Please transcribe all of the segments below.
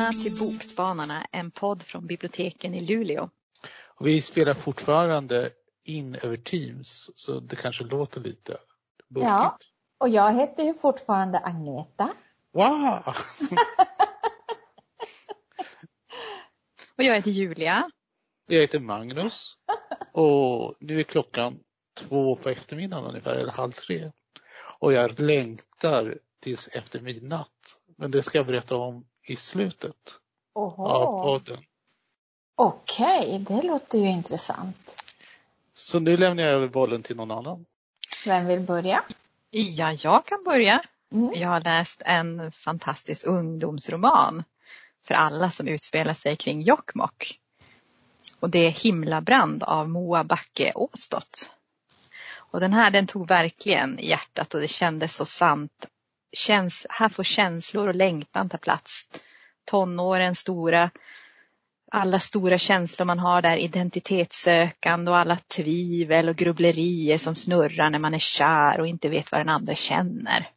Välkomna till Bokspanarna, en podd från biblioteken i Luleå. Och vi spelar fortfarande in över Teams så det kanske låter lite bokigt. Ja, och jag heter ju fortfarande Agneta. Wow! och jag heter Julia. Jag heter Magnus. Och nu är klockan två på eftermiddagen ungefär, eller halv tre. Och jag längtar tills efter midnatt. Men det ska jag berätta om i slutet Oho. av podden. Okej, okay, det låter ju intressant. Så nu lämnar jag över bollen till någon annan. Vem vill börja? Ja, jag kan börja. Mm. Jag har läst en fantastisk ungdomsroman för alla som utspelar sig kring Jokkmokk. Och det är Himlabrand av Moa Backe Åstott. Och den här den tog verkligen i hjärtat och det kändes så sant käns här får känslor och längtan ta plats. Tonåren stora, alla stora känslor man har där, identitetssökande och alla tvivel och grubblerier som snurrar när man är kär och inte vet vad den andra känner.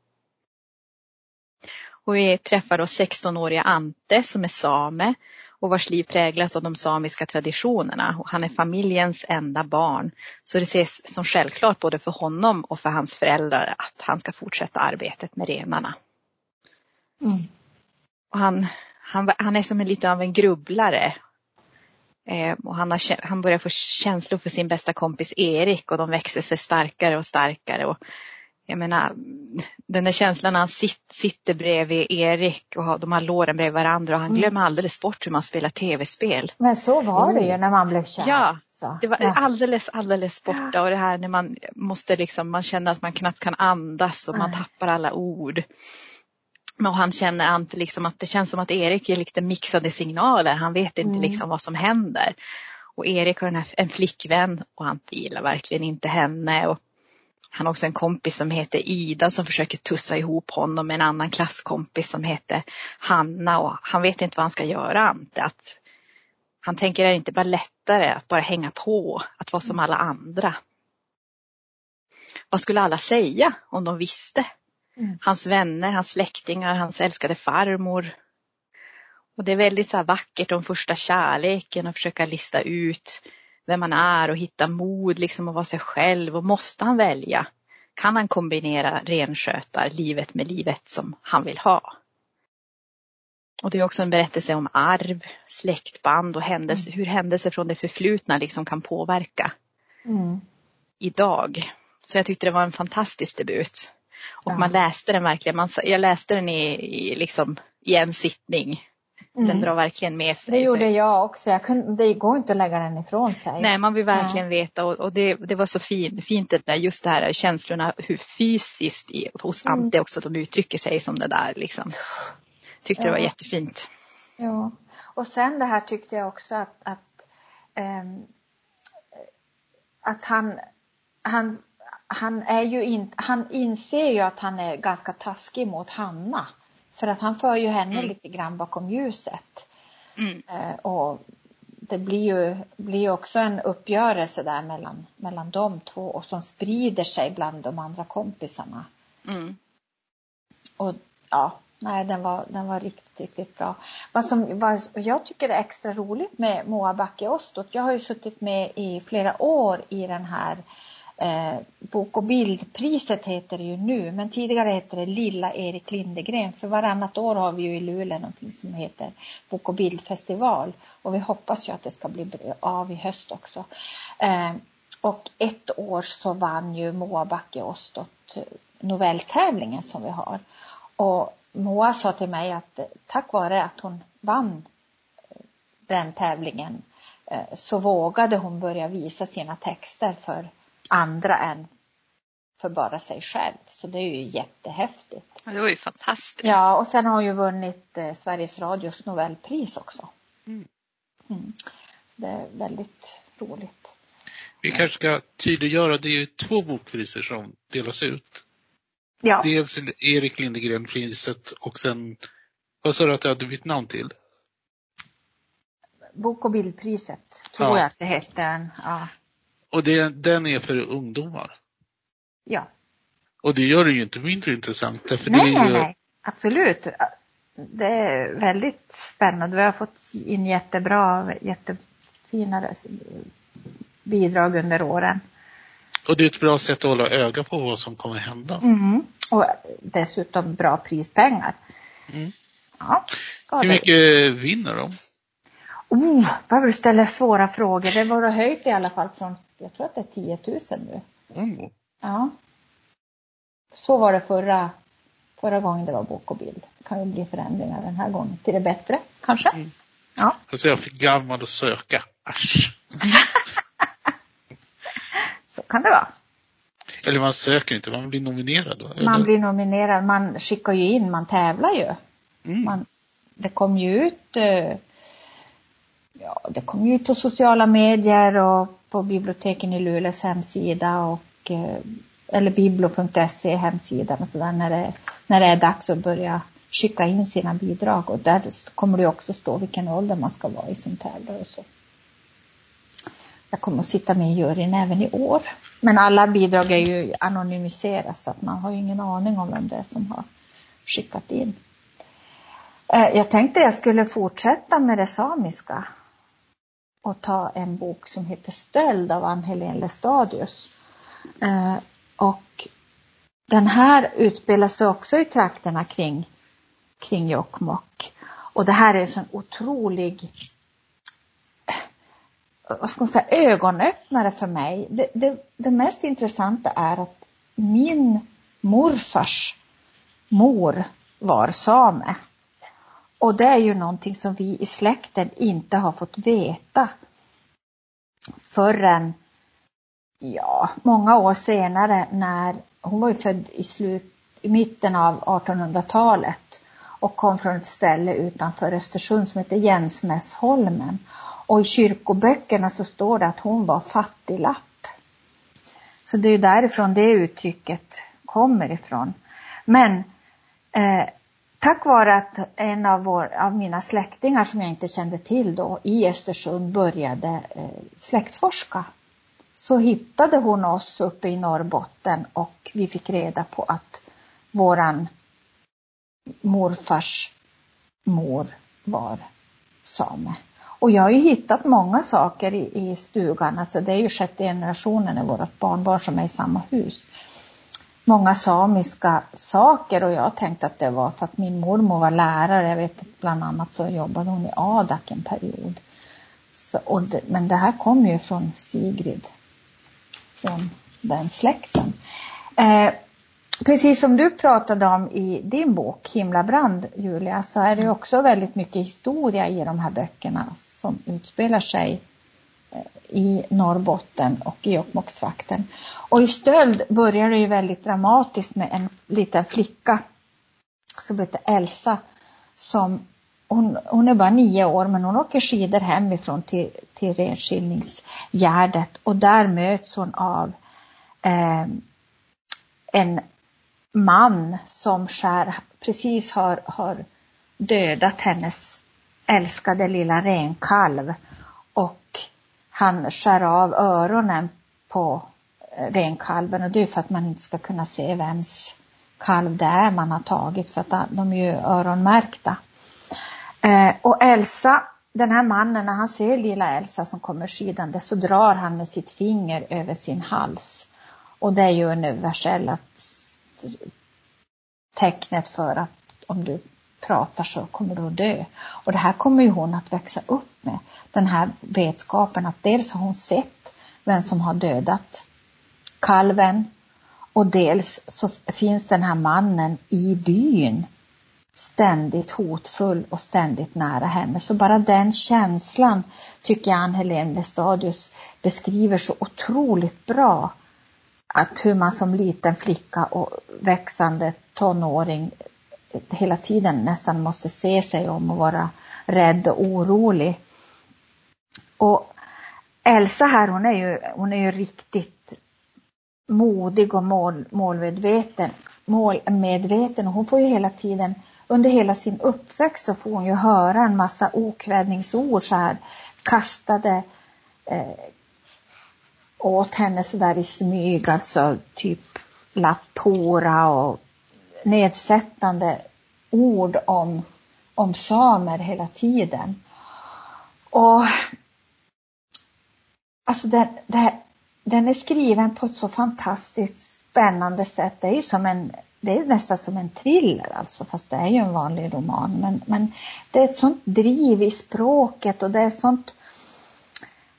Och vi träffar då 16-åriga Ante som är same och vars liv präglas av de samiska traditionerna. Och han är familjens enda barn. Så det ses som självklart både för honom och för hans föräldrar att han ska fortsätta arbetet med renarna. Mm. Och han, han, han är som en lite av en grubblare. Eh, och han, har, han börjar få känslor för sin bästa kompis Erik och de växer sig starkare och starkare. Och jag menar, den där känslan när han sitter bredvid Erik och de har låren bredvid varandra och han mm. glömmer alldeles bort hur man spelar tv-spel. Men så var det ju när man blev kär. Ja, det var alldeles, alldeles borta och det här när man måste liksom, man känner att man knappt kan andas och man tappar alla ord. Och han känner Ante liksom att det känns som att Erik ger lite mixade signaler. Han vet inte mm. liksom vad som händer. Och Erik har en flickvän och Ante gillar verkligen inte henne. Och han har också en kompis som heter Ida som försöker tussa ihop honom med en annan klasskompis som heter Hanna och han vet inte vad han ska göra Ante. Att han tänker är det inte bara lättare att bara hänga på, att vara som alla andra. Vad skulle alla säga om de visste? Mm. Hans vänner, hans släktingar, hans älskade farmor. Och det är väldigt så vackert om första kärleken och försöka lista ut vem man är och hitta mod liksom att vara sig själv och måste han välja? Kan han kombinera renskötar livet med livet som han vill ha? Och det är också en berättelse om arv, släktband och händelse, mm. hur händelser från det förflutna liksom kan påverka mm. idag. Så jag tyckte det var en fantastisk debut. Och ja. man läste den verkligen, man, jag läste den i, i, liksom, i en sittning Mm. Den drar verkligen med sig. Det gjorde jag också. Jag kunde, det går inte att lägga den ifrån sig. Nej, man vill verkligen Nej. veta och, och det, det, var så fint, fint det där, just det här känslorna, hur fysiskt i, hos mm. Ante också de uttrycker sig som det där liksom. Tyckte ja. det var jättefint. Ja, och sen det här tyckte jag också att, att, ähm, att han, han, han är ju inte, han inser ju att han är ganska taskig mot Hanna. För att han för ju henne mm. lite grann bakom ljuset. Mm. Eh, och det blir ju, blir också en uppgörelse där mellan, mellan de två och som sprider sig bland de andra kompisarna. Mm. Och ja, nej den var, den var riktigt, riktigt bra. Vad, som, vad jag tycker är extra roligt med Moa Backe Ostot, jag har ju suttit med i flera år i den här Eh, bok och bildpriset heter det ju nu, men tidigare hette det Lilla Erik Lindegren. För varannat år har vi ju i Luleå någonting som heter Bok och bildfestival. Och vi hoppas ju att det ska bli av i höst också. Eh, och ett år så vann ju Moa Backe Ostot eh, novelltävlingen som vi har. Och Moa sa till mig att eh, tack vare att hon vann eh, den tävlingen eh, så vågade hon börja visa sina texter för andra än för bara sig själv. Så det är ju jättehäftigt. Ja, det var ju fantastiskt. Ja, och sen har hon ju vunnit eh, Sveriges Radios Nobelpris också. Mm. Mm. Det är väldigt roligt. Vi kanske ska tydliggöra, det är ju två bokpriser som delas ut. Ja. Dels Erik Lindegren-priset och sen, vad sa du att du hade bytt namn till? Bok och bildpriset, tror ja. jag att det heter. Ja. Och det, den är för ungdomar? Ja. Och det gör det ju inte mindre intressant. För nej, ju... nej, nej, absolut. det är väldigt spännande. Vi har fått in jättebra, jättefina bidrag under åren. Och det är ett bra sätt att hålla öga på vad som kommer hända. Mm. Och dessutom bra prispengar. Mm. Ja, Hur mycket vinner de? Oh, behöver du ställa svåra frågor. Det var höjt i alla fall från, jag tror att det är 10 000 nu. Mm. Ja. Så var det förra, förra gången det var bok och bild. Det kan ju bli förändringar den här gången till det bättre, kanske. Mm. Ja. Alltså jag är för gammal att söka. Asch. Så kan det vara. Eller man söker inte, man blir nominerad. Då, man blir nominerad, man skickar ju in, man tävlar ju. Mm. Man, det kom ju ut eh, ja, det kom ju ut på sociala medier och på biblioteken i Luleås hemsida och eh, eller biblo.se hemsidan och sådär när det, när det är dags att börja skicka in sina bidrag och där kommer det också stå vilken ålder man ska vara i som tävlar och så. Jag kommer att sitta med i juryn även i år. Men alla bidrag är ju anonymiserade så att man har ju ingen aning om vem det är som har skickat in. Eh, jag tänkte jag skulle fortsätta med det samiska och ta en bok som heter Stöld av Ann-Helén Lestadius. Eh, och den här utspelar sig också i trakterna kring, kring Jokkmokk. Och det här är en sån otrolig eh, vad ska man säga, ögonöppnare för mig. Det, det, det mest intressanta är att min morfars mor var same. Och det är ju någonting som vi i släkten inte har fått veta förrän, ja, många år senare när hon var ju född i, slut, i mitten av 1800-talet och kom från ett ställe utanför Östersund som heter Jensnäsholmen. Och i kyrkoböckerna så står det att hon var fattiglapp. Så det är därifrån det uttrycket kommer ifrån. Men eh, tack vare att en av, vår, av, mina släktingar som jag inte kände till då i Östersund började eh, släktforska så hittade hon oss uppe i Norrbotten och vi fick reda på att våran morfars mor var same. Och jag har ju hittat många saker i, i stugan, alltså det är ju sjätte generationen i vårt barnbarn som är i samma hus många samiska saker och jag tänkte att det var för att min mormor var lärare. Jag vet att bland annat så jobbade hon i Adak en period. Så, det, men det här kommer ju från Sigrid, från den släkten. Eh, precis som du pratade om i din bok Himlabrand Julia så är det också väldigt mycket historia i de här böckerna som utspelar sig i Norrbotten och i Jokkmokksvakten. Och i stöld börjar det ju väldigt dramatiskt med en liten flicka som heter Elsa som hon, hon är bara nio år men hon åker skidor hemifrån till, till Renskiljningsgärdet och där möts hon av eh, en man som skär, precis har, har dödat hennes älskade lilla renkalv och han skär av öronen på eh, renkalven och det är för att man inte ska kunna se vems kalv det är man har tagit för att de är ju öronmärkta. Eh, och Elsa, den här mannen, när han ser lilla Elsa som kommer skidande så drar han med sitt finger över sin hals. Och det är ju universella tecknet för att om du pratar så kommer du att dö. Och det här kommer ju hon att växa upp med. Den här vetskapen att dels har hon sett vem som har dödat kalven och dels så finns den här mannen i byn ständigt hotfull och ständigt nära henne. Så bara den känslan tycker jag Ann-Helén Lestadius beskriver så otroligt bra. Att hur man som liten flicka och växande tonåring hela tiden nästan måste se sig om och vara rädd och orolig. Och Elsa här, hon är ju, hon är ju riktigt modig och mål, målmedveten, målmedveten och hon får ju hela tiden, under hela sin uppväxt så får hon ju höra en massa okvädningsord så här kastade eh, åt henne så där i smyg, alltså typ lapphora och nedsättande ord om om samer hela tiden. Och alltså den, den är skriven på ett så fantastiskt spännande sätt. Det är ju som en, det är nästan som en thriller alltså, fast det är ju en vanlig roman. Men, men det är ett sånt driv i språket och det är sånt,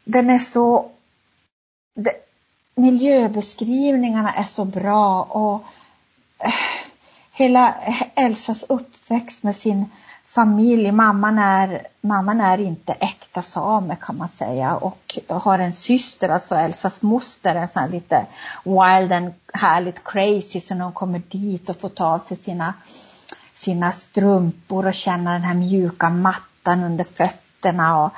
den är så, det, miljöbeskrivningarna är så bra och eh, hela Elsas uppväxt med sin familj. Mamman är, mamman är inte äkta same kan man säga. Och har en syster, alltså Elsas moster, en sån här lite wild and härligt crazy så när hon kommer dit och får ta av sig sina, sina strumpor och känna den här mjuka mattan under fötterna och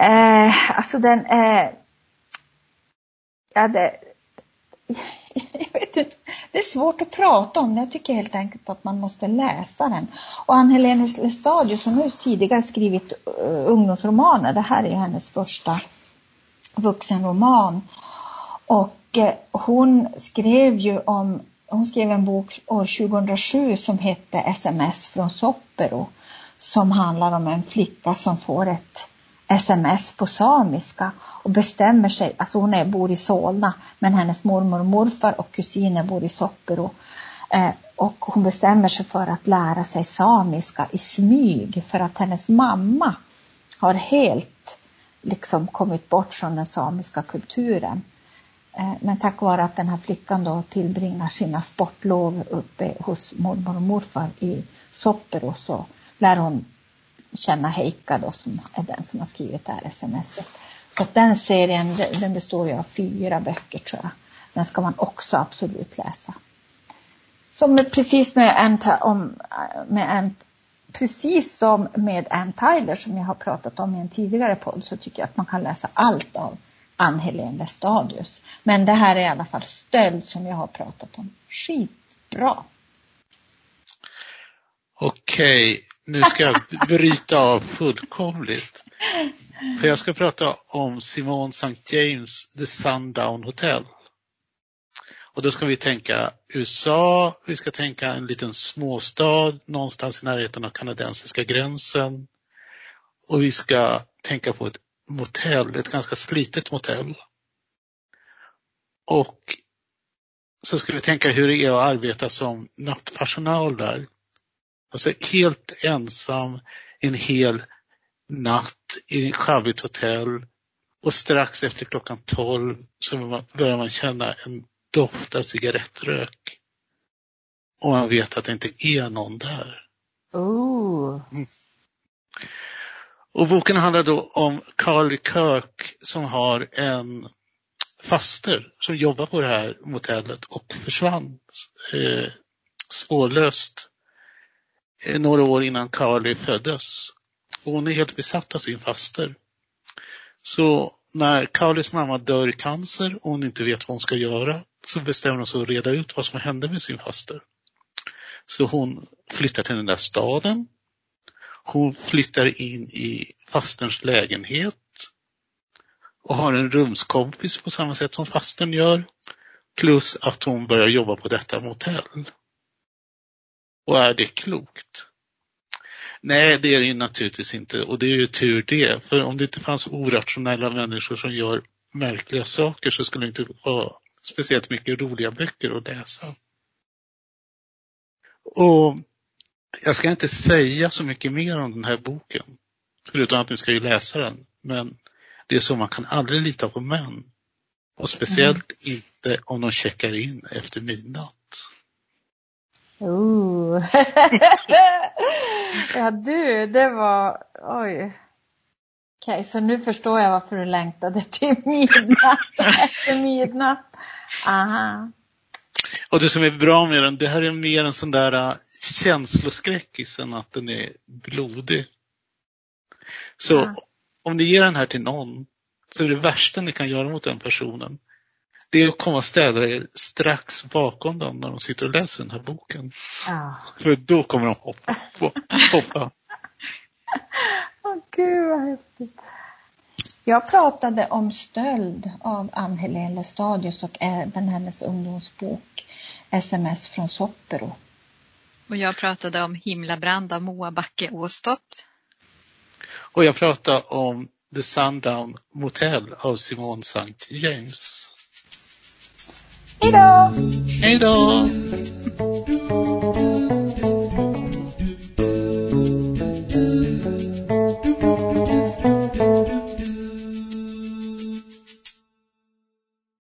eh, alltså den eh, ja, det, jag vet inte, det är svårt att prata om det. Jag tycker helt enkelt att man måste läsa den. Och Ann-Helene Lestadius, som har tidigare skrivit uh, ungdomsromaner. Det här är ju hennes första vuxenroman. Och uh, hon skrev ju om, hon skrev en bok år 2007 som hette SMS från Soppero. Som handlar om en flicka som får ett sms på samiska och bestämmer sig, alltså hon är, bor i Solna men hennes mormor och morfar och kusiner bor i Soppero. Eh, och hon bestämmer sig för att lära sig samiska i smyg för att hennes mamma har helt liksom kommit bort från den samiska kulturen. Eh, men tack vare att den här flickan då tillbringar sina sportlov uppe hos mormor och morfar i Soppero så lär hon känna Heika då som är den som har skrivit det här smset. Så att den serien den består ju av fyra böcker tror jag. Den ska man också absolut läsa. Som precis med Ann, om, med Ann, precis som med Ann Tyler som jag har pratat om i en tidigare podd så tycker jag att man kan läsa allt av Ann-Helene Westadius. Men det här är i alla fall stöld som jag har pratat om. Skitbra! Okej, nu ska jag bryta av fullkomligt. För jag ska prata om Simone St. James The Sundown Hotel. Och då ska vi tänka USA, vi ska tänka en liten småstad någonstans i närheten av kanadensiska gränsen. Och vi ska tänka på ett motell, ett ganska slitet motell. Och så ska vi tänka hur det är att arbeta som nattpersonal där. Alltså helt ensam en hel natt i ett sjavigt hotell och strax efter klockan 12 så börjar man känna en doft av cigarettrök. Och man vet att det inte är någon där. Oh. Mm. Och boken handlar då om Carly Kirk som har en faster som jobbar på det här motellet och försvann eh, spårlöst Eh, några år innan Carly föddes. Och hon är helt besatt av sin faster. Så när Carlys mamma dör i cancer och hon inte vet vad hon ska göra så bestämmer hon sig att reda ut vad som hände med sin faster. Så hon flyttar till den där staden. Hon flyttar in i fasterns lägenhet och har en rumskompis på samma sätt som fastern gör. Plus att hon börjar jobba på detta motell. Och är det klokt? Nej, det är det ju naturligtvis inte och det är ju tur det. För om det inte fanns orationella människor som gör märkliga saker så skulle det inte vara speciellt mycket roliga böcker att läsa. Och jag ska inte säga så mycket mer om den här boken, förutom att ni ska ju läsa den. Men det är så man kan aldrig lita på män. Och speciellt mm. inte om de checkar in efter midnatt. Ooh. ja du, det var, oj. Okej, okay, så nu förstår jag varför du längtade till midnatt, efter midnatt. Aha. Och det som är bra med den, det här är mer en sån där uh, känsloskräckis än att den är blodig. Så ja. om ni ger den här till någon, så är det värsta ni kan göra mot den personen, det är att komma och ställa er strax bakom dem när de sitter och läser den här boken. Ja. För då kommer de hoppa. hoppa. Åh oh, gud vad häftigt. Jag pratade om stöld av Ann-Helene Lestadius och även hennes ungdomsbok SMS från Soppero. Och jag pratade om Himlabrand av Moa Backe Åstott. Och jag pratade om The Sundown Motel av Simone St. James. Hejdå! Hej då!